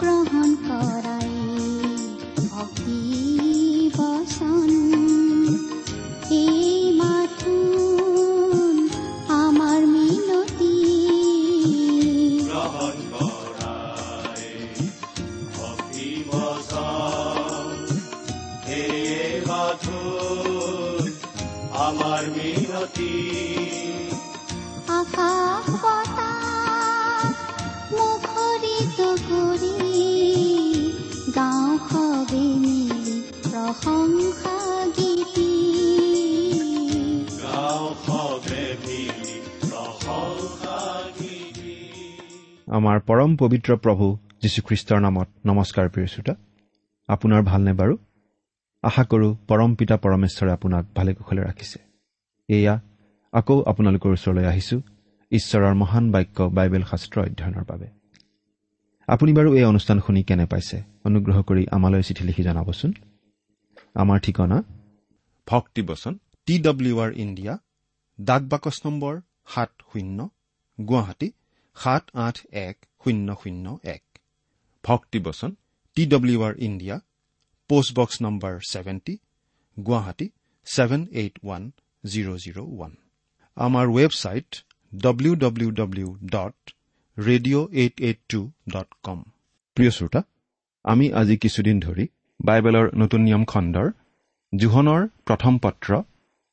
গ্ৰহণ কৰাই ভক্তি বচন আমাৰ পৰম পবিত্ৰ প্ৰভু যীশুখ্ৰীষ্টৰ নামত নমস্কাৰ প্ৰিয় শ্ৰোতা। আপোনাৰ ভালনে বাৰু? আশা কৰোঁ পৰম পিতা পৰমেশ্বৰে আপোনাক ভালে কুশলে ৰাখিছে। এয়া আকৌ আপোনালোকৰ ওচৰলৈ আহিছোঁ ঈশ্বৰৰ মহান বাক্য বাইবেল শাস্ত্ৰ অধ্যয়নৰ বাবে। আপুনি বাৰু এই অনুষ্ঠান শুনি কেনে পাইছে? অনুগ্ৰহ কৰি আমালৈ চিঠি লিখি জনাবচোন। আমাৰ ঠিকনা? ভক্তিবচন টি ডব্লিউ আৰ ইণ্ডিয়া ডাক বাকচ নম্বৰ সাত শূন্য গুৱাহাটী সাত আঠ এক শূন্য শূন্য এক। ভক্তিবচন T W R India postbox number seventy Guwahati seven eight one zero' zero' one. আমাৰ website W W W dot radio' eight eight two dot com প্ৰিয় শ্ৰোতা আমি আজি কিছুদিন ধৰি বাইবেলৰ নতুন নিয়ম খণ্ডৰ জোহনৰ প্ৰথম পত্ৰ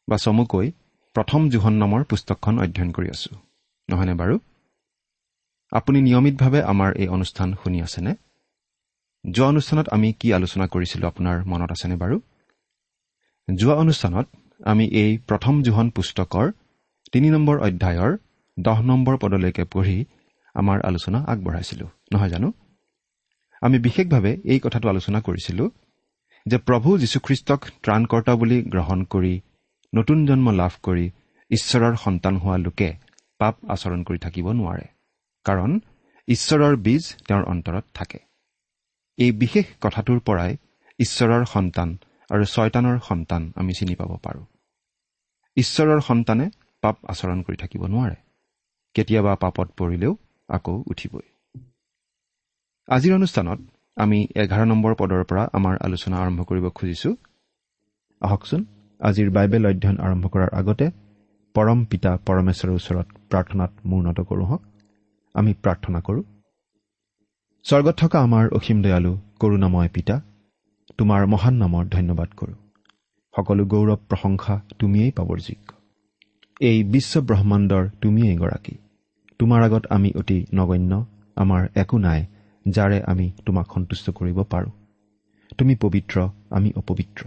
বা চমুকৈ প্ৰথম জোহন নামৰ পুস্তকখন অধ্যয়ন কৰি আছো। নহয়নে বাৰু? আপুনি নিয়মিতভাৱে আমাৰ এই অনুষ্ঠান শুনি আছেনে? যোৱা অনুষ্ঠানত আমি কি আলোচনা কৰিছিলোঁ আপোনাৰ মনত আছেনে বাৰু? যোৱা অনুষ্ঠানত আমি এই প্ৰথম জোহন পুস্তকৰ তিনি নম্বৰ অধ্যায়ৰ দহ নম্বৰ পদলৈকে পঢ়ি আমাৰ আলোচনা আগবঢ়াইছিলোঁ নহয় জানো? আমি বিশেষভাৱে এই কথাটো আলোচনা কৰিছিলোঁ যে প্ৰভু যীশুখ্ৰীষ্টক ত্ৰাণকৰ্তা বুলি গ্ৰহণ কৰি নতুন জন্ম লাভ কৰি ঈশ্বৰৰ সন্তান হোৱা লোকে পাপ আচৰণ কৰি থাকিব নোৱাৰে। কাৰণ ঈশ্বৰৰ বীজ তেওঁৰ অন্তৰত থাকে। এই বিশেষ কথাটোৰ পৰাই ঈশ্বৰৰ সন্তান আৰু ছয়তানৰ সন্তান আমি চিনি পাব পাৰোঁ। ঈশ্বৰৰ সন্তানে পাপ আচৰণ কৰি থাকিব নোৱাৰে। কেতিয়াবা পাপত পৰিলেও আকৌ উঠিবই। আজিৰ অনুষ্ঠানত আমি এঘাৰ নম্বৰ পদৰ পৰা আমাৰ আলোচনা আৰম্ভ কৰিব খুজিছোঁ। আহকচোন আজিৰ বাইবেল অধ্যয়ন আৰম্ভ কৰাৰ আগতে পৰম পিতা পৰমেশ্বৰৰ ওচৰত প্ৰাৰ্থনাত মূৰ্ণত কৰোঁ হওক। আমি প্ৰাৰ্থনা কৰোঁ। স্বৰ্গত থকা আমাৰ অসীম দয়ালু কৰুণাময় পিতা তোমাৰ মহান নামৰ ধন্যবাদ কৰোঁ। সকলো গৌৰৱ প্ৰশংসা তুমিয়েই পাবৰ যোগ্য। এই বিশ্ব ব্ৰহ্মাণ্ডৰ তুমিয়েই গৰাকী তোমাৰ আগত আমি অতি নগণ্য আমাৰ একো নাই যাৰে আমি তোমাক সন্তুষ্ট কৰিব পাৰোঁ। তুমি পবিত্ৰ আমি অপবিত্ৰ।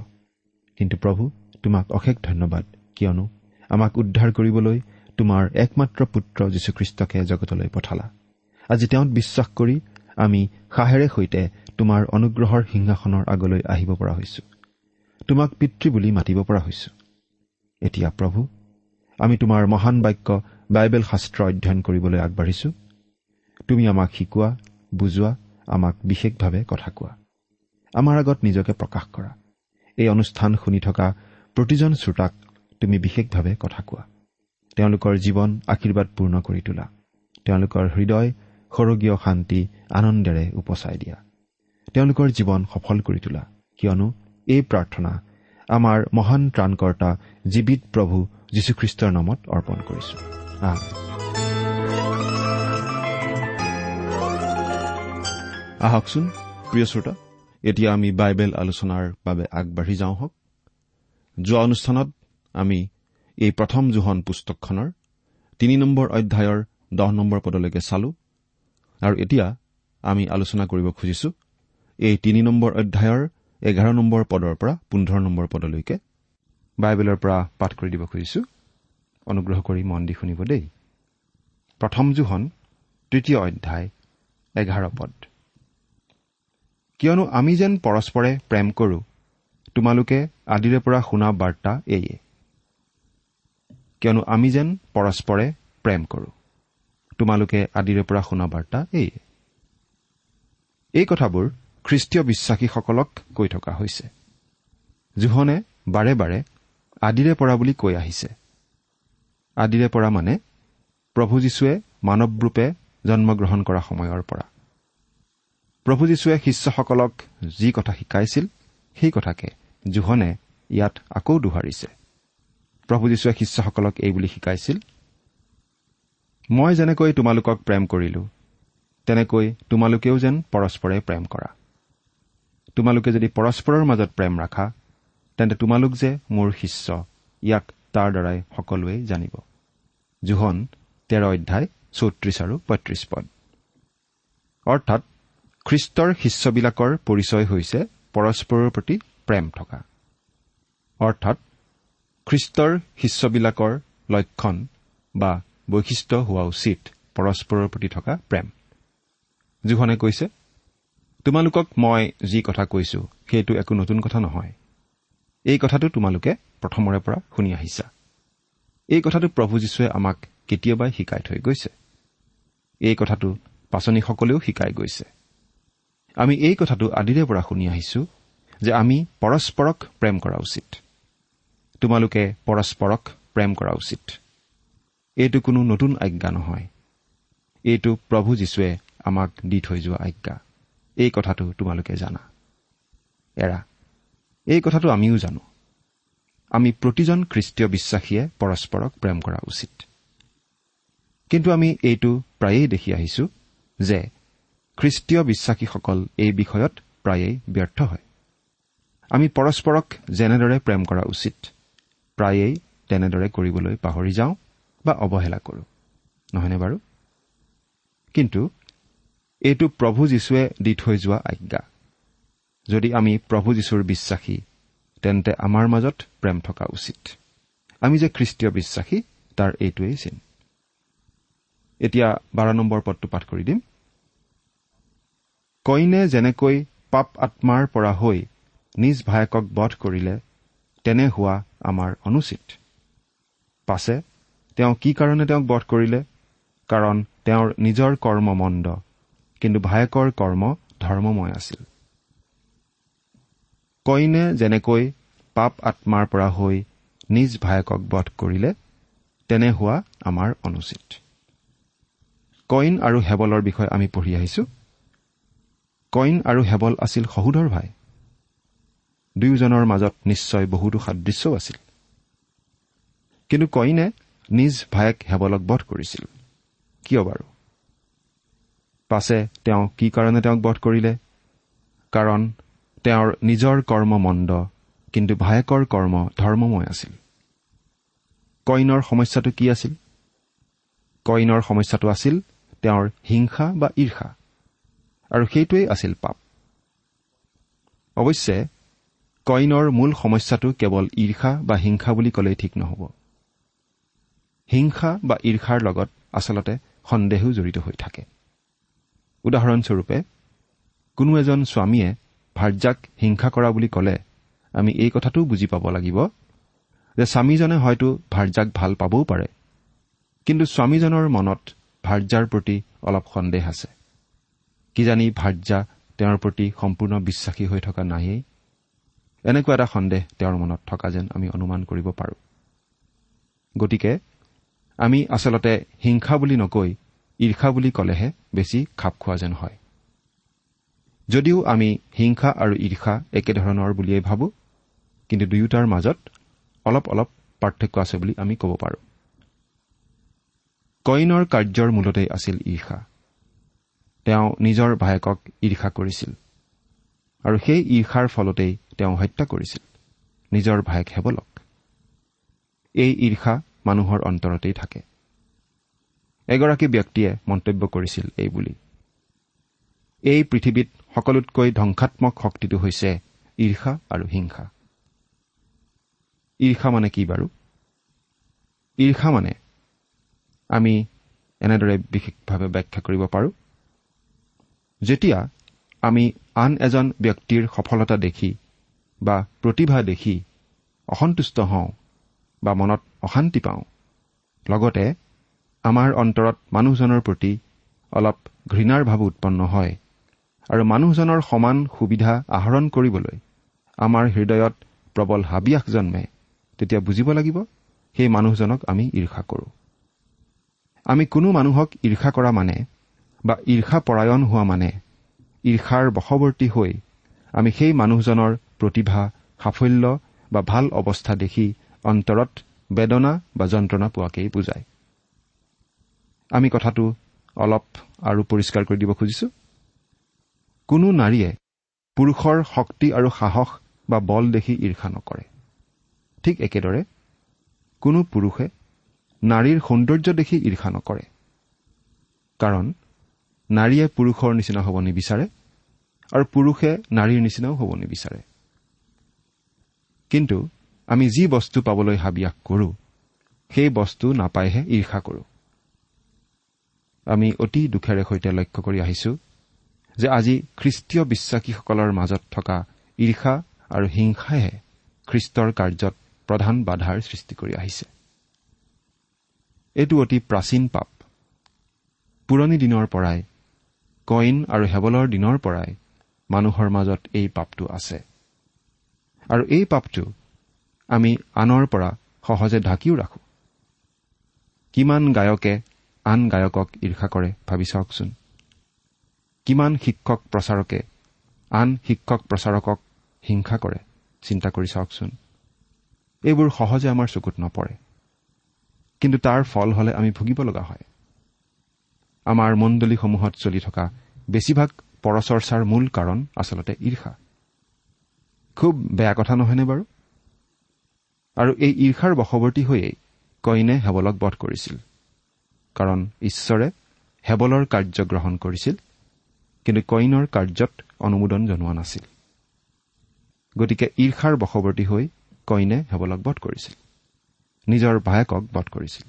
কিন্তু প্ৰভু তোমাক অশেষ ধন্যবাদ কিয়নো আমাক উদ্ধাৰ কৰিবলৈ তোমাৰ একমাত্ৰ পুত্ৰ যীশুখ্ৰীষ্টকে জগতলৈ পঠালা। আজি তেওঁত বিশ্বাস কৰি আমি সাহেৰে সৈতে তোমাৰ অনুগ্ৰহৰ সিংহাসনৰ আগলৈ আহিব পৰা হৈছো। তোমাক পিতৃ বুলি মাতিব পৰা হৈছো। এতিয়া প্ৰভু আমি তোমাৰ মহান বাক্য বাইবেল শাস্ত্ৰ অধ্যয়ন কৰিবলৈ আগবাঢ়িছো। তুমি আমাক শিকোৱা বুজোৱা আমাক বিশেষভাৱে কথা কোৱা। আমাৰ আগত নিজকে প্ৰকাশ কৰা। এই অনুষ্ঠান শুনি থকা প্ৰতিজন শ্ৰোতাক তুমি বিশেষভাৱে কথা কোৱা। তেওঁলোকৰ জীৱন আশীৰ্বাদপূৰ্ণ কৰি তোলা। তেওঁলোকৰ হৃদয় সৰগীয় শান্তি আনন্দেৰে উপচাই দিয়া। তেওঁলোকৰ জীৱন সফল কৰি তোলা। কিয়নো এই প্ৰাৰ্থনা আমাৰ মহান ত্ৰাণকৰ্তা জীৱিত প্ৰভু যীশুখ্ৰীষ্টৰ নামত অৰ্পণ কৰিছো। আহকচোন প্ৰিয় শ্ৰোতা এতিয়া আমি বাইবেল আলোচনাৰ বাবে আগবাঢ়ি যাওঁ হওক যোৱা অনুষ্ঠানত আমি এই প্ৰথম জোহন পুস্তকখনৰ তিনি নম্বৰ অধ্যায়ৰ দহ নম্বৰ পদলৈকে চালো। আৰু এতিয়া আমি আলোচনা কৰিব খুজিছো এই তিনি নম্বৰ অধ্যায়ৰ এঘাৰ নম্বৰ পদৰ পৰা পোন্ধৰ নম্বৰ পদলৈকে। বাইবেলৰ পৰা পাঠ কৰি দিব খুজিছো। অনুগ্ৰহ কৰি মন দি শুনিব দেই। প্ৰথম জোহন তৃতীয় অধ্যায় এঘাৰ পদ। কিয়নো আমি যেন পৰস্পৰে প্ৰেম কৰো তোমালোকে আদিৰে পৰা শুনা বাৰ্তা এইয়ে কিয়নো আমি যেন পৰস্পৰে প্ৰেম কৰো। তোমালোকে আদিৰে পৰা শুনা বাৰ্তা এইয়ে। এই কথাবোৰ খ্ৰীষ্টীয় বিশ্বাসীসকলক কৈ থকা হৈছে। জোহনে বাৰে বাৰে আদিৰে পৰা বুলি কৈ আহিছে। আদিৰে পৰা মানে প্ৰভু যীশুৱে মানৱৰূপে জন্মগ্ৰহণ কৰা সময়ৰ পৰা। প্ৰভু যীশুৱে শিষ্যসকলক যি কথা শিকাইছিল সেই কথাকে জোহনে ইয়াত আকৌ দোহাৰিছে। প্ৰভু যীশুৱে শিষ্যসকলক এই বুলি শিকাইছিল মই যেনেকৈ তোমালোকক প্ৰেম কৰিলো তেনেকৈ তোমালোকেও যেন পৰস্পৰে প্ৰেম কৰা। তোমালোকে যদি পৰস্পৰৰ মাজত প্ৰেম ৰাখা তেন্তে তোমালোক যে মোৰ শিষ্য ইয়াক তাৰ দ্বাৰাই সকলোৱে জানিব। জোহন তেৰ অধ্যায় চৌত্ৰিশ আৰু পঁয়ত্ৰিশ পদ। অৰ্থাৎ খ্ৰীষ্টৰ শিষ্যবিলাকৰ পৰিচয় হৈছে পৰস্পৰৰ প্ৰতি প্ৰেম থকা। অৰ্থাৎ খ্ৰীষ্টৰ শিষ্যবিলাকৰ লক্ষণ বা বৈশিষ্ট্য হোৱা উচিত পৰস্পৰৰ প্ৰতি থকা প্ৰেম। জোহনে কৈছে তোমালোকক মই যি কথা কৈছো সেইটো একো নতুন কথা নহয়। এই কথাটো তোমালোকে প্ৰথমৰে পৰা শুনি আহিছা। এই কথাটো প্ৰভু যীশুৱে আমাক কেতিয়াবাই শিকাই থৈ গৈছে। এই কথাটো পাচনীসকলেও শিকাই গৈছে। আমি এই কথাটো আদিৰে পৰা শুনি আহিছো যে আমি পৰস্পৰক প্ৰেম কৰা উচিত। তোমালোকে পৰস্পৰক প্ৰেম কৰা উচিত। এইটো কোনো নতুন আজ্ঞা নহয়। এইটো প্ৰভু যীশুৱে আমাক দি থৈ যোৱা আজ্ঞা। এই কথাটো তোমালোকে জানা। এৰা এই কথাটো আমিও জানো। আমি প্ৰতিজন খ্ৰীষ্টীয় বিশ্বাসীয়ে পৰস্পৰক প্ৰেম কৰা উচিত। কিন্তু আমি এইটো প্ৰায়েই দেখি আহিছো যে খ্ৰীষ্টীয় বিশ্বাসীসকল এই বিষয়ত প্ৰায়েই ব্যৰ্থ হয়। আমি পৰস্পৰক যেনেদৰে প্ৰেম কৰা উচিত প্ৰায়েই তেনেদৰে কৰিবলৈ পাহৰি যাওঁ বা অৱহেলা কৰোঁ। নহয়নে বাৰু? কিন্তু এইটো প্ৰভু যীশুৱে দি থৈ যোৱা আজ্ঞা। যদি আমি প্ৰভু যীশুৰ বিশ্বাসী তেন্তে আমাৰ মাজত প্ৰেম থকা উচিত। আমি যে খ্ৰীষ্টীয় বিশ্বাসী তাৰ এইটোৱেই চিন। এতিয়া বাৰ নম্বৰ পদটো পাঠ কৰি দিম। কইনে যেনেকৈ পাপ আত্মাৰ পৰা হৈ নিজ ভায়েকক বধ কৰিলে তেনে হোৱা আমাৰ অনুচিত। পাছে তেওঁ কি কাৰণে তেওঁক বধ কৰিলে? কাৰণ তেওঁৰ নিজৰ কৰ্ম মন্দ কিন্তু ভায়েকৰ কৰ্ম ধৰ্মময় আছিল। কইনে যেনেকৈ পাপ আত্মাৰ পৰা হৈ নিজ ভায়েকক বধ কৰিলে তেনে হোৱা আমাৰ অনুচিত। কইন আৰু হেবলৰ বিষয়ে আমি পঢ়ি আহিছো। কইন আৰু হেবল আছিল সহোদৰ ভাই। দুয়োজনৰ মাজত নিশ্চয় বহুতো সাদৃশ্যও আছিল। কিন্তু কইনে নিজ ভায়েক হেবলক বধ কৰিছিল। কিয় বাৰু? পাছে তেওঁ কি কাৰণে তেওঁক বধ কৰিলে? কাৰণ তেওঁৰ নিজৰ কৰ্ম মন্দ কিন্তু ভায়েকৰ কৰ্ম ধৰ্মময় আছিল। কইনৰ সমস্যাটো কি আছিল? কইনৰ সমস্যাটো আছিল তেওঁৰ হিংসা বা ঈৰ্ষা। আৰু সেইটোৱেই আছিল পাপ। অৱশ্যে কইনৰ মূল সমস্যাটো কেৱল ঈৰ্ষা বা হিংসা বুলি ক'লেই ঠিক নহ'ব। হিংসা বা ঈৰ্ষাৰ লগত আচলতে সন্দেহো জড়িত হৈ থাকে। উদাহৰণস্বৰূপে কোনো এজন স্বামীয়ে ভাৰ্যাক হিংসা কৰা বুলি ক'লে আমি এই কথাটোও বুজি পাব লাগিব যে স্বামীজনে হয়তো ভাৰ্যাক ভাল পাবও পাৰে। কিন্তু স্বামীজনৰ মনত ভাৰ্যাৰ প্ৰতি অলপ সন্দেহ আছে। কিজানি ভাৰ্যা তেওঁৰ প্ৰতি সম্পূৰ্ণ বিশ্বাসী হৈ থকা নায়েই? এনেকুৱা এটা সন্দেহ তেওঁৰ মনত থকা যেন আমি অনুমান কৰিব পাৰোঁ। গতিকে আমি আচলতে হিংসা বুলি নকৈ ঈৰ্ষা বুলি ক'লেহে বেছি খাপ খোৱা যেন হয়। যদিও আমি হিংসা আৰু ঈৰ্ষা একেধৰণৰ বুলিয়েই ভাবোঁ কিন্তু দুয়োটাৰ মাজত অলপ অলপ পাৰ্থক্য আছে বুলি আমি ক'ব পাৰোঁ। কইনৰ কাৰ্যৰ মূলতেই আছিল ঈৰ্ষা। তেওঁ নিজৰ ভায়েকক ঈৰ্ষা কৰিছিল। আৰু সেই ঈৰ্ষাৰ ফলতেই তেওঁ হত্যা কৰিছিল। নিজৰ ভায়েক হেবলক। এই ঈৰ্ষা মানুহৰ অন্তৰতেই থাকে। এগৰাকী ব্যক্তিয়ে মন্তব্য কৰিছিল এই বুলি। এই পৃথিৱীত সকলোতকৈ ধ্বংসাত্মক শক্তিটো হৈছে ঈৰ্ষা আৰু হিংসা। ঈৰ্ষা মানে কি বাৰু? ঈৰ্ষা মানে আমি এনেদৰে বিশেষভাৱে ব্যাখ্যা কৰিব পাৰোঁ। যেতিয়া আমি আন এজন ব্যক্তিৰ সফলতা দেখি বা প্ৰতিভা দেখি অসন্তুষ্ট হওঁ বা মনত অশান্তি পাওঁ। লগতে আমাৰ অন্তৰত মানুহজনৰ প্ৰতি অলপ ঘৃণাৰ ভাৱ উৎপন্ন হয় আৰু মানুহজনৰ সমান সুবিধা আহৰণ কৰিবলৈ আমাৰ হৃদয়ত প্ৰবল হাবিয়াস জন্মে। তেতিয়া বুজিব লাগিব সেই মানুহজনক আমি ঈৰ্ষা কৰোঁ। আমি কোনো মানুহক ঈৰ্ষা কৰা মানে বা ঈৰ্ষা পৰায়ণ হোৱা মানে ঈৰ্ষাৰ বশৱৰ্তী হৈ আমি সেই মানুহজনৰ প্ৰতিভা সাফল্য বা ভাল অৱস্থা দেখি অন্তৰত বেদনা বা যন্ত্ৰণা পোৱাকেই বুজায়। আমি কথাটো অলপ আৰু পৰিষ্কাৰ কৰি দিব খুজিছো। কোনো নাৰীয়ে পুৰুষৰ শক্তি আৰু সাহস বা বল দেখি ঈৰ্ষা নকৰে। ঠিক একেদৰে কোনো পুৰুষে নাৰীৰ সৌন্দৰ্য দেখি ঈৰ্ষা নকৰে। কাৰণ নাৰীয়ে পুৰুষৰ নিচিনা হ'ব নিবিচাৰে আৰু পুৰুষে নাৰীৰ নিচিনাও হ'ব নিবিচাৰে। কিন্তু আমি যি বস্তু পাবলৈ হাবিয়াস কৰোঁ সেই বস্তু নাপাইহে ঈৰ্ষা কৰোঁ। আমি অতি দুখেৰে সৈতে লক্ষ্য কৰি আহিছো যে আজি খ্ৰীষ্টীয় বিশ্বাসীসকলৰ মাজত থকা ঈৰ্ষা আৰু হিংসাইহে খ্ৰীষ্টৰ কাৰ্যত প্ৰধান বাধাৰ সৃষ্টি কৰি আহিছে। এইটো অতি প্ৰাচীন পাপ। পুৰণি দিনৰ পৰাই কইন আৰু হেবলৰ দিনৰ পৰাই মানুহৰ মাজত এই পাপটো আছে। আৰু এই পাপটো আমি আনৰ পৰা সহজে ঢাকিও ৰাখো। কিমান গায়কে আন গায়কক ঈৰ্ষা কৰে ভাবি চাওকচোন। কিমান শিক্ষক প্ৰচাৰকে আন শিক্ষক প্ৰচাৰকক হিংসা কৰে চিন্তা কৰি চাওকচোন। এইবোৰ সহজে আমাৰ চকুত নপৰে। কিন্তু তাৰ ফল হলে আমি ভুগিব লগা হয়। আমাৰ মণ্ডলীসমূহত চলি থকা বেছিভাগ পৰচৰ্চাৰ মূল কাৰণ আচলতে ঈৰ্ষা। খুব বেয়া কথা নহয়নে বাৰু? আৰু এই ঈৰ্ষাৰ বশৱৰ্তী হৈয়েই কইনে হেবলক বধ কৰিছিল। কাৰণ ঈশ্বৰে হেবলৰ কাৰ্য গ্ৰহণ কৰিছিল কিন্তু কইনৰ কাৰ্যত অনুমোদন জনোৱা নাছিল। গতিকে ঈৰ্ষাৰ বশৱৰ্তী হৈ কইনে হেবলক বধ কৰিছিল। নিজৰ ভায়েকক বধ কৰিছিল।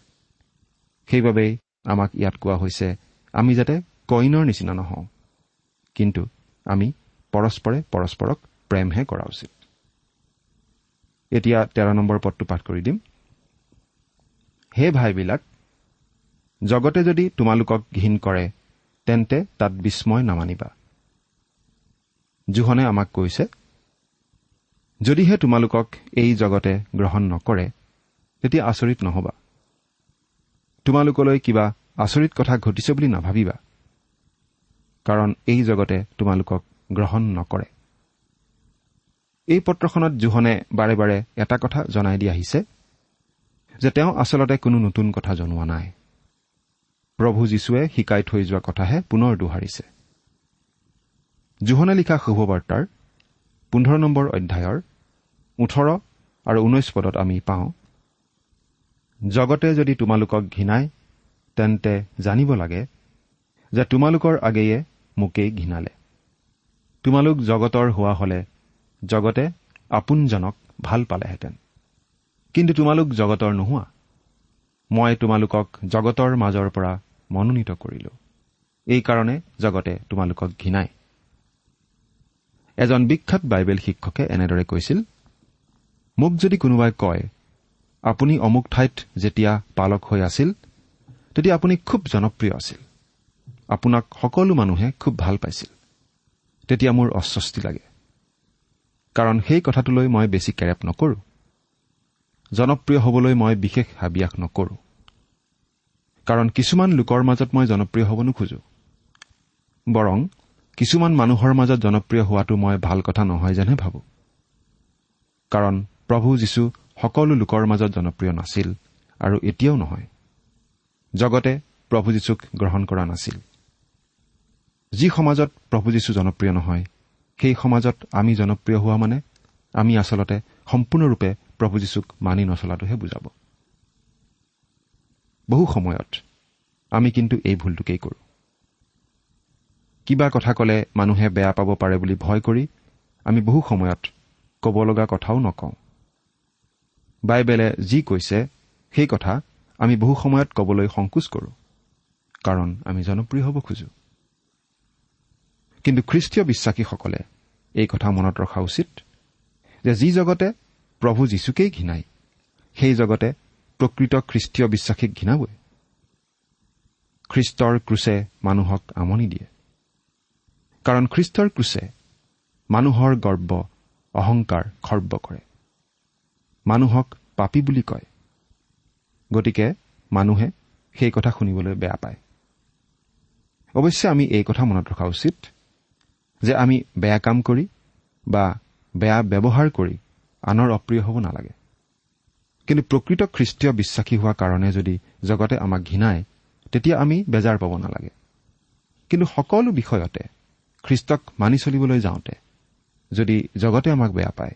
সেইবাবেই আমাক ইয়াত কোৱা হৈছে আমি যাতে কইনৰ নিচিনা নহওঁ কিন্তু আমি পৰস্পৰে পৰস্পৰক প্ৰেমহে কৰা উচিত। এতিয়া তেৰ নম্বৰ পদটো পাঠ কৰি দিম। হে ভাইবিলাক জগতে যদি তোমালোকক ঘীন কৰে তেন্তে তাত বিস্ময় নামানিবা। জোহনে আমাক কৈছে যদিহে তোমালোকক এই জগতে গ্ৰহণ নকৰে তেতিয়া আচৰিত নহবা। তোমালোকলৈ কিবা আচৰিত কথা ঘটিছে বুলি নাভাবিবা কাৰণ এই জগতে তোমালোকক গ্ৰহণ নকৰে। এই পত্ৰখনত জোহনে বাৰে বাৰে এটা কথা জনাই দি আহিছে যে তেওঁ আচলতে কোনো নতুন কথা জনোৱা নাই। প্ৰভু যীশুৱে শিকাই থৈ যোৱা কথাহে পুনৰ দোহাৰিছে। জোহনে লিখা শুভবাৰ্তাৰ পোন্ধৰ নম্বৰ অধ্যায়ৰ ওঠৰ আৰু ঊনৈছ পদত আমি পাওঁ জগতে যদি তোমালোকক ঘৃণাই তেন্তে জানিব লাগে যে তোমালোকৰ আগেয়ে মোকেই ঘৃণালে। তোমালোক জগতৰ হোৱা হলে জগতে আপোনজনক ভাল পালেহেঁতেন। কিন্তু তোমালোক জগতৰ নোহোৱা। মই তোমালোকক জগতৰ মাজৰ পৰা মনোনীত কৰিলো। এইকাৰণে জগতে তোমালোকক ঘৃণাই এজন বিখ্যাত বাইবেল শিক্ষকে এনেদৰে কৈছিল মোক যদি কোনোবাই কয় আপুনি অমুক ঠাইত যেতিয়া পালক হৈ আছিল তেতিয়া আপুনি খুব জনপ্ৰিয় আছিল। আপোনাক সকলো মানুহে খুব ভাল পাইছিল। তেতিয়া মোৰ অস্বস্তি লাগে। কাৰণ সেই কথাটোলৈ মই বেছি কেৰেপ নকৰো। জনপ্ৰিয় হবলৈ মই বিশেষ হাবিয়াস নকৰো। কাৰণ কিছুমান লোকৰ মাজত মই জনপ্ৰিয় হ'ব নোখোজো বৰং কিছুমান মানুহৰ মাজত জনপ্ৰিয় হোৱাটো মই ভাল কথা নহয় যেনহে ভাবো। কাৰণ প্ৰভু যীশু সকলো লোকৰ মাজত জনপ্ৰিয় নাছিল আৰু এতিয়াও নহয়। জগতে প্ৰভু যীশুক গ্ৰহণ কৰা নাছিল। যি সমাজত প্ৰভু যীশু জনপ্ৰিয় নহয় সেই সমাজত আমি জনপ্ৰিয় হোৱা মানে আমি আচলতে সম্পূৰ্ণৰূপে প্ৰভু যীশুক মানি নচলাটোহে বুজাব। বহু সময়ত আমি কিন্তু এই ভুলটোকেই কৰোঁ। কিবা কথা ক'লে মানুহে বেয়া পাব পাৰে বুলি ভয় কৰি আমি বহু সময়ত ক'ব লগা কথাও নকওঁ। বাইবেলে যি কৈছে সেই কথা আমি বহু সময়ত ক'বলৈ সংকোচ কৰোঁ কাৰণ আমি জনপ্ৰিয় হ'ব খোজো। কিন্তু খ্ৰীষ্টীয় বিশ্বাসীসকলে এই কথা মনত ৰখা উচিত যে যি জগতে প্ৰভু যীশুকেই ঘৃণাই সেই জগতে প্ৰকৃত খ্ৰীষ্টীয় বিশ্বাসীক ঘৃণাবই। খ্ৰীষ্টৰ ক্ৰুচে মানুহক আমনি দিয়ে। কাৰণ খ্ৰীষ্টৰ ক্ৰুচে মানুহৰ গৰ্ব অহংকাৰ খৰ্ব কৰে। মানুহক পাপী বুলি কয়। গতিকে মানুহে সেই কথা শুনিবলৈ বেয়া পায়। অৱশ্যে আমি এই কথা মনত ৰখা উচিত যে আমি বেয়া কাম কৰি বা বেয়া ব্যৱহাৰ কৰি আনৰ অপ্ৰিয় হ'ব নালাগে। কিন্তু প্ৰকৃত খ্ৰীষ্টীয় বিশ্বাসী হোৱা কাৰণে যদি জগতে আমাক ঘৃণায় তেতিয়া আমি বেজাৰ পাব নালাগে। কিন্তু সকলো বিষয়তে খ্ৰীষ্টক মানি চলিবলৈ যাওঁতে যদি জগতে আমাক বেয়া পায়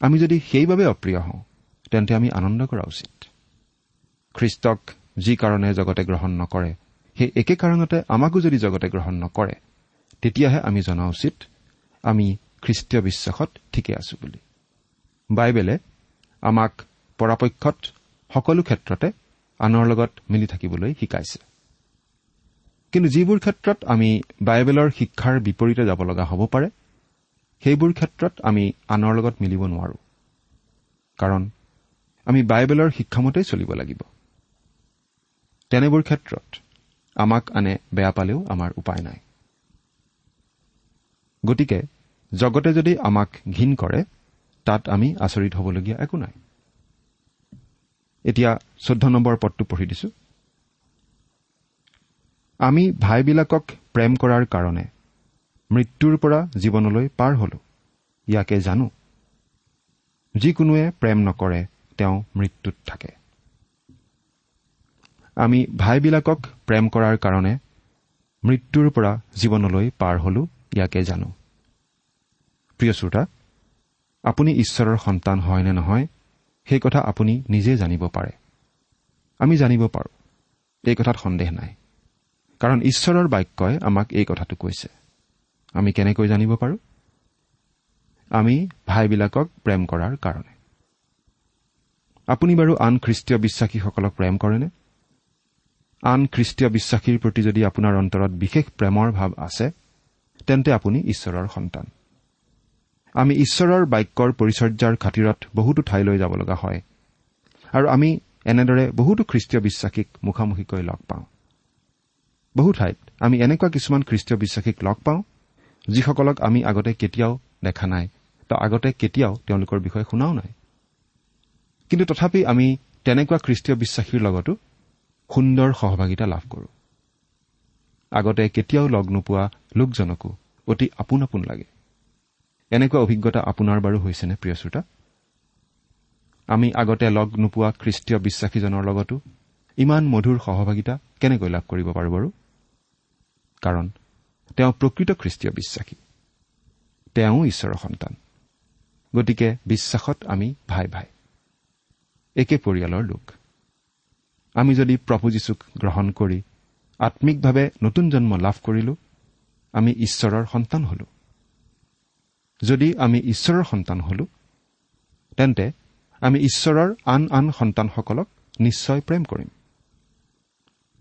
আমি যদি সেইবাবে অপ্ৰিয় হওঁ তেন্তে আমি আনন্দ কৰা উচিত। খ্ৰীষ্টক যি কাৰণে জগতে গ্ৰহণ নকৰে সেই একে কাৰণতে আমাকো যদি জগতে গ্ৰহণ নকৰে তেতিয়াহে আমি জনা উচিত আমি খ্ৰীষ্টীয় বিশ্বাসত ঠিকে আছো বুলি। বাইবেলে আমাক পৰাপক্ষত সকলো ক্ষেত্ৰতে আনৰ লগত মিলি থাকিবলৈ শিকাইছে। কিন্তু যিবোৰ ক্ষেত্ৰত আমি বাইবেলৰ শিক্ষাৰ বিপৰীতে যাব লগা হ'ব পাৰে সেইবোৰ ক্ষেত্ৰত আমি আনৰ লগত মিলিব নোৱাৰো। কাৰণ আমি বাইবেলৰ শিক্ষামতেই চলিব লাগিব। তেনেবোৰ ক্ষেত্ৰত আমাক আনে বেয়া পালেও আমাৰ উপায় নাই। গতিকে জগতে যদি আমাক ঘীন কৰে তাত আমি আচৰিত হ'বলগীয়া একো নাই। এতিয়া চৈধ্য নম্বৰ পদটো পঢ়ি দিছো। আমি ভাইবিলাকক প্ৰেম কৰাৰ কাৰণে মৃত্যুৰ পৰা জীৱনলৈ পাৰ হলো। ইয়াকে জানো। যিকোনোৱে প্ৰেম নকৰে তেওঁ মৃত্যুত থাকে। আমি ভাইবিলাকক প্ৰেম কৰাৰ কাৰণে মৃত্যুৰ পৰা জীৱনলৈ পাৰ হলো। ইয়াকে জানো। প্ৰিয় শ্ৰোতা আপুনি ঈশ্বৰৰ সন্তান হয় নে নহয় সেই কথা আপুনি নিজে জানিব পাৰে। আমি জানিব পাৰোঁ এই কথাত সন্দেহ নাই। কাৰণ ঈশ্বৰৰ বাক্যই আমাক এই কথাটো কৈছে। আমি কেনেকৈ জানিব পাৰোঁ? আমি ভাইবিলাকক প্ৰেম কৰাৰ কাৰণে। আপুনি বাৰু আন খ্ৰীষ্টীয় বিশ্বাসীসকলক প্ৰেম কৰেনে? আন খ্ৰীষ্টীয় বিশ্বাসীৰ প্ৰতি যদি আপোনাৰ অন্তৰত বিশেষ প্ৰেমৰ ভাৱ আছে তেন্তে আপুনি ঈশ্বৰৰ সন্তান। আমি ঈশ্বৰৰ বাক্যৰ পৰিচৰ্যাৰ খাতিৰত বহুতো ঠাইলৈ যাব লগা হয়। আৰু আমি এনেদৰে বহুতো খ্ৰীষ্টীয় বিশ্বাসীক মুখামুখিকৈ লগ পাওঁ। বহু ঠাইত আমি এনেকুৱা কিছুমান খ্ৰীষ্টীয় বিশ্বাসীক লগ পাওঁ যিসকলক আমি আগতে কেতিয়াও দেখা নাই বা আগতে কেতিয়াও তেওঁলোকৰ বিষয়ে শুনাও নাই। কিন্তু তথাপি আমি তেনেকুৱা খ্ৰীষ্টীয় বিশ্বাসীৰ লগতো সুন্দৰ সহভাগিতা লাভ কৰো। আগতে কেতিয়াও লগ নোপোৱা লোকজনকো অতি আপোন আপোন লাগে। এনেকুৱা অভিজ্ঞতা আপোনাৰ বাৰু হৈছেনে প্ৰিয় শ্ৰোতা? আমি আগতে লগ নোপোৱা খ্ৰীষ্টীয় বিশ্বাসীজনৰ লগতো ইমান মধুৰ সহভাগিতা কেনেকৈ লাভ কৰিব পাৰো বাৰু? কাৰণ তেওঁ প্ৰকৃত খ্ৰীষ্টীয় বিশ্বাসী। তেওঁ ঈশ্বৰৰ সন্তান। গতিকে বিশ্বাসত আমি ভাই ভাই। একে পৰিয়ালৰ লোক। আমি যদি প্ৰভু যীশুক গ্ৰহণ কৰি আম্মিকভাৱে নতুন জন্ম লাভ কৰিলো আমি ঈশ্বৰৰ সন্তান হলো। যদি আমি ঈশ্বৰৰ সন্তান হলো তেন্তে আমি ঈশ্বৰৰ আন আন সন্তানসকলক নিশ্চয় প্ৰেম কৰিম।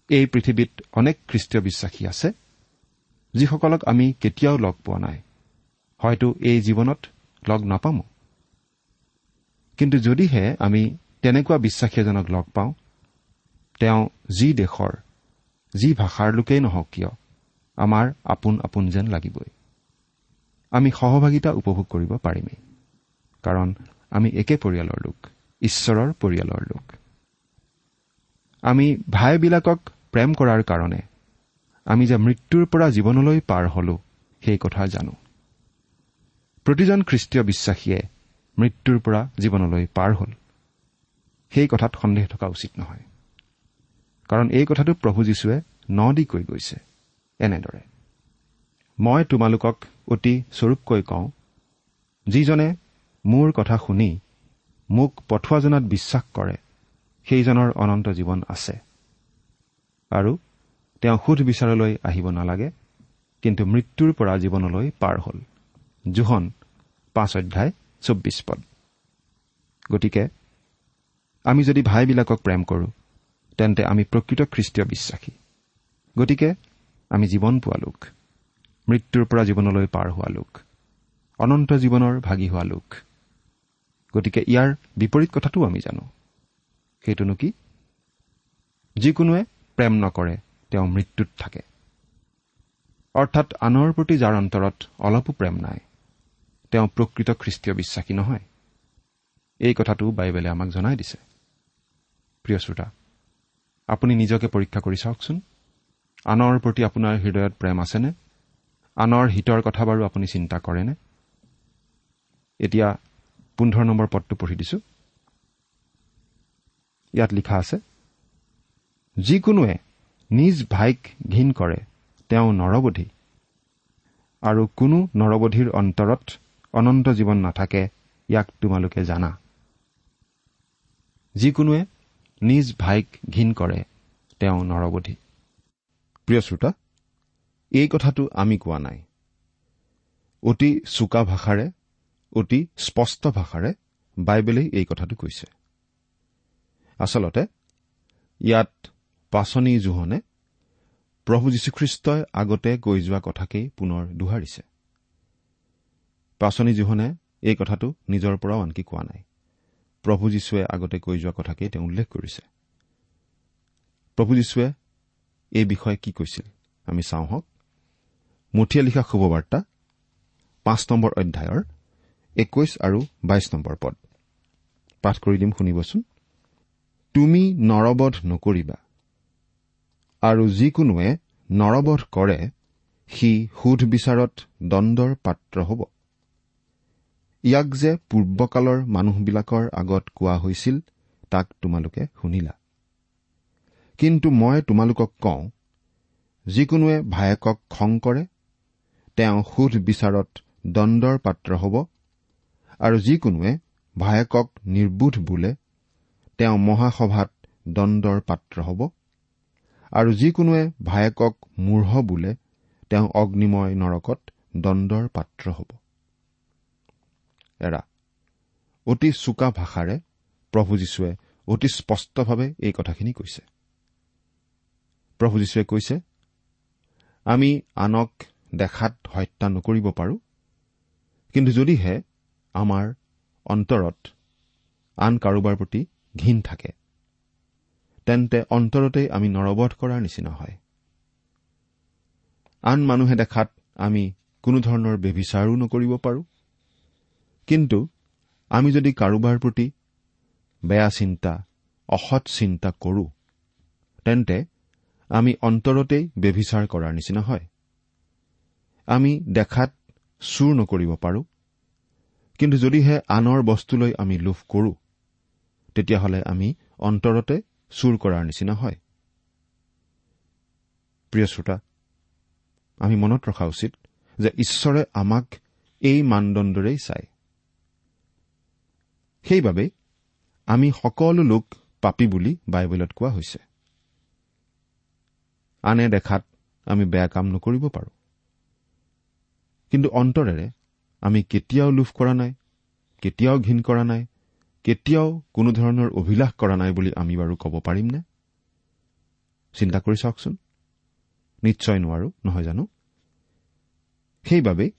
এই পৃথিৱীত অনেক খ্ৰীষ্টীয় বিশ্বাসী আছে যিসকলক আমি কেতিয়াও লগ পোৱা নাই। হয়তো এই জীৱনত লগ নাপামো। কিন্তু যদিহে আমি তেনেকুৱা বিশ্বাসী এজনক লগ পাওঁ তেওঁ যি দেশৰ যি ভাষাৰ লোকেই নহওক কিয় আমাৰ আপোন আপোন যেন লাগিবই। আমি সহভাগিতা উপভোগ কৰিব পাৰিমেই কাৰণ আমি একে পৰিয়ালৰ লোক ঈশ্বৰৰ পৰিয়ালৰ লোক। আমি ভাইবিলাকক প্ৰেম কৰাৰ কাৰণে আমি যে মৃত্যুৰ পৰা জীৱনলৈ পাৰ হলো সেই কথা জানো। প্ৰতিজন খ্ৰীষ্টীয় বিশ্বাসীয়ে মৃত্যুৰ পৰা জীৱনলৈ পাৰ হ'ল। সেই কথাত সন্দেহ থকা উচিত নহয়। কাৰণ এই কথাটো প্ৰভু যীশুৱে ন দি কৈ গৈছে এনেদৰে। মই তোমালোকক অতি স্বৰূপকৈ কওঁ যিজনে মোৰ কথা শুনি মোক পঠোৱাজনাত বিশ্বাস কৰে সেইজনৰ অনন্ত জীৱন আছে। আৰু তেওঁ সুধ বিচাৰলৈ আহিব নালাগে কিন্তু মৃত্যুৰ পৰা জীৱনলৈ পাৰ হ'ল। জোহন পাঁচ অধ্যায় চৌব্বিছ পদ। গতিকে আমি যদি ভাইবিলাকক প্ৰেম কৰোঁ তেন্তে আমি প্ৰকৃত খ্ৰীষ্টীয় বিশ্বাসী। গতিকে আমি জীৱন পোৱা লোক মৃত্যুৰ পৰা জীৱনলৈ পাৰ হোৱা লোক অনন্ত জীৱনৰ ভাগি হোৱা লোক। গতিকে ইয়াৰ বিপৰীত কথাটোও আমি জানো। সেইটোনো কি? যিকোনোৱে প্ৰেম নকৰে তেওঁ মৃত্যুত থাকে। অৰ্থাৎ আনৰ প্ৰতি যাৰ অন্তৰত অলপো প্ৰেম নাই তেওঁ প্ৰকৃত খ্ৰীষ্টীয় বিশ্বাসী নহয়। এই কথাটো বাইবেলে আমাক জনাই দিছে। প্ৰিয় শ্ৰোতা আপুনি নিজকে পৰীক্ষা কৰি চাওকচোন। আনৰ প্ৰতি আপোনাৰ হৃদয়ত প্ৰেম আছেনে? আনৰ হিতৰ কথা বাৰু আপুনি চিন্তা কৰেনে? এতিয়া পোন্ধৰ নম্বৰ পদটো পঢ়ি দিছো। ইয়াত লিখা আছে যিকোনোৱে নিজ ভাইক ঘীন কৰে তেওঁ নৰবধি। আৰু কোনো নৰবধিৰ অন্তৰত অনন্ত জীৱন নাথাকে ইয়াক তোমালোকে জানা। যিকোনোৱে নিজ ভাইক ঘীন কৰে তেওঁ নৰবধি। প্ৰিয় শ্ৰোতা এই কথাটো আমি কোৱা নাই। অতি চোকা ভাষাৰে অতি স্পষ্ট ভাষাৰে বাইবেলেই এই কথাটো কৈছে। আচলতে ইয়াত পাচনি জোহনে প্ৰভু যীশুখ্ৰীষ্টই আগতে কৈ যোৱা কথাকেই পুনৰ দোহাৰিছে। পাচনি জোহনে এই কথাটো নিজৰ পৰাও আনকি কোৱা নাই। প্ৰভু যীশুৱে আগতে কৈ যোৱা কথাকেই তেওঁ উল্লেখ কৰিছে। প্ৰভু যীশুৱে এই বিষয়ে কি কৈছিল? আমি চাওঁ হওক। মুঠিয়ে লিখা শুভবাৰ্তা পাঁচ নম্বৰ অধ্যায়ৰ একৈশ আৰু বাইশ নম্বৰ পদ। পাঠ কৰি দিম শুনিবচোন। তুমি নৰবধ নকৰিবা আৰু যিকোনোৱে নৰবধ কৰে সি সুধ বিচাৰত দণ্ডৰ পাত্ৰ হ'ব। ইয়াক যে পূৰ্বকালৰ মানুহবিলাকৰ আগত কোৱা হৈছিল তাক তোমালোকে শুনিলা। কিন্তু মই তোমালোকক কওঁ যিকোনোৱে ভায়েকক খং কৰে তেওঁ সুধ বিচাৰত দণ্ডৰ পাত্ৰ হ'ব আৰু যিকোনোৱে ভায়েকক নিৰ্বোধ বোলে তেওঁ মহাসভাত দণ্ডৰ পাত্ৰ হ'ব আৰু যিকোনোৱে ভায়েকক মূঢ় বোলে তেওঁ অগ্নিময় নৰকত দণ্ডৰ পাত্ৰ হ'ব। এৰা। অতি চোকা ভাষাৰে প্ৰভু যীশুৱে অতি স্পষ্টভাৱে এই কথাখিনি কৈছে। প্ৰভু যীশুৱে কৈছে আমি আনক দেখাত হত্যা নকৰিব পাৰোঁ কিন্তু যদিহে আমাৰ অন্তৰত আন কাৰোবাৰ প্ৰতি ঘীন থাকে তেন্তে অন্তৰতেই আমি নৰবধ কৰাৰ নিচিনা হয়। আন মানুহে দেখাত আমি কোনো ধৰণৰ ব্যভিচাৰো নকৰিব পাৰোঁ কিন্তু আমি যদি কাৰোবাৰ প্ৰতি বেয়া চিন্তা অসৎ চিন্তা কৰোঁ তেন্তে আমি অন্তৰতেই ব্যভিচাৰ কৰাৰ নিচিনা হয়। আমি দেখাত চুৰ নকৰিব পাৰোঁ কিন্তু যদিহে আনৰ বস্তুলৈ আমি লোভ কৰোঁ তেতিয়াহ'লে আমি অন্তৰতে চুৰ কৰাৰ নিচিনা হয়। প্ৰিয় শ্ৰোতা আমি মনত ৰখা উচিত যে ঈশ্বৰে আমাক এই মানদণ্ডৰেই চায়। সেইবাবে আমি সকলো লোক পাপী বুলি বাইবেলত কোৱা হৈছে। আনে দেখাত আমি বেয়া কাম নকৰিব পাৰোঁ। কিন্তু অন্তৰেৰে আমি কেতিয়াও লোভ কৰা নাই কেতিয়াও ঘীন কৰা নাই কেতিয়াও কোনো ধৰণৰ অভিলাষ কৰা নাই বুলি আমি বাৰু ক'ব পাৰিমনে চিন্তা কৰি চাওকচোন। নিশ্চয় নোৱাৰো নহয় জানো? সেইবাবেই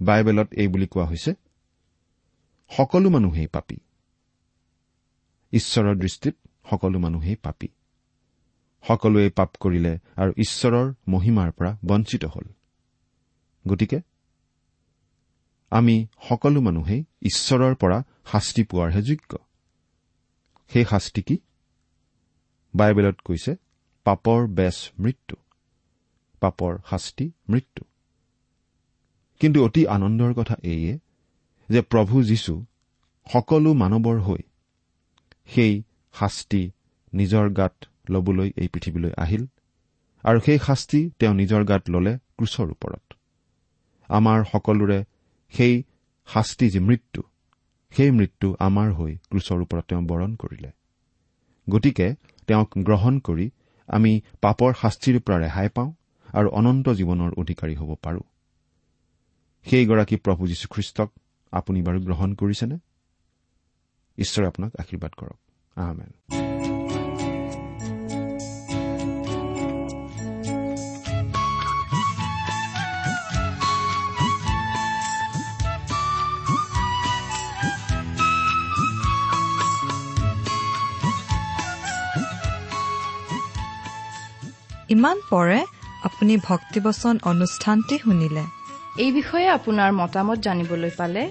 বাইবেলত এই বুলি কোৱা হৈছে সকলো মানুহেই পাপী। ঈশ্বৰৰ দৃষ্টিত সকলো মানুহেই পাপী। সকলোৱে পাপ কৰিলে আৰু ঈশ্বৰৰ মহিমাৰ পৰা বঞ্চিত হ'ল। গতিকে আমি সকলো মানুহেই ঈশ্বৰৰ পৰা শাস্তি পোৱাৰহে যোগ্য। সেই শাস্তি কি? বাইবেলত কৈছে পাপৰ বেচ মৃত্যু। পাপৰ শাস্তি মৃত্যু। কিন্তু অতি আনন্দৰ কথা এইয়ে যে প্ৰভু যীশু সকলো মানৱৰ হৈ সেই শাস্তি নিজৰ গাত ল'বলৈ এই পৃথিৱীলৈ আহিল আৰু সেই শাস্তি তেওঁ নিজৰ গাত ল'লে ক্ৰুচৰ ওপৰত। আমাৰ সকলোৰে সেই শাস্তি যি মৃত্যু সেই মৃত্যু আমাৰ হৈ ক্ৰুচৰ ওপৰত তেওঁ বৰণ কৰিলে। গতিকে তেওঁক গ্ৰহণ কৰি আমি পাপৰ শাস্তিৰ পৰা ৰেহাই পাওঁ আৰু অনন্ত জীৱনৰ অধিকাৰী হ'ব পাৰোঁ। সেইগৰাকী প্ৰভু যীশুখ্ৰীষ্টক আপুনি বাৰু গ্ৰহণ কৰিছেনে? ঈশ্বৰে আপোনাক আশীৰ্বাদ কৰক। আহমেন ইমান পৰে আপুনি ভক্তিবচন অনুষ্ঠানটি শুনিলে। এই বিষয়ে আপোনাৰ মতামত জানিবলৈ পালে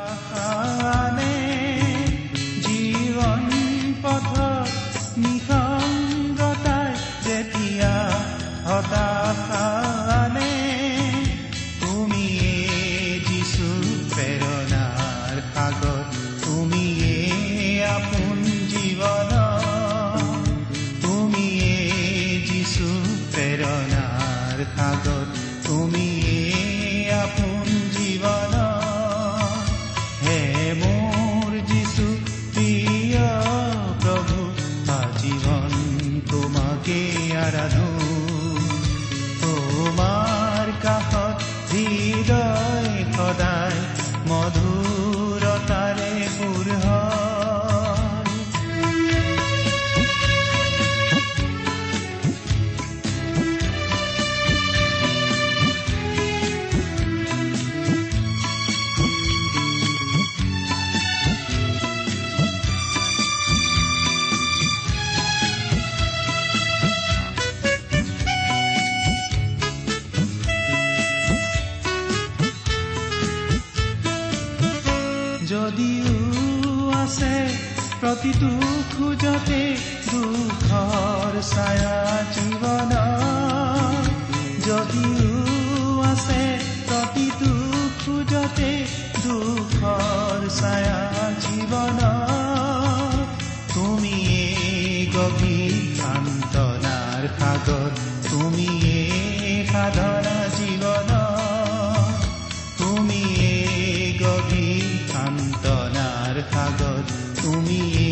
তুমিয়ে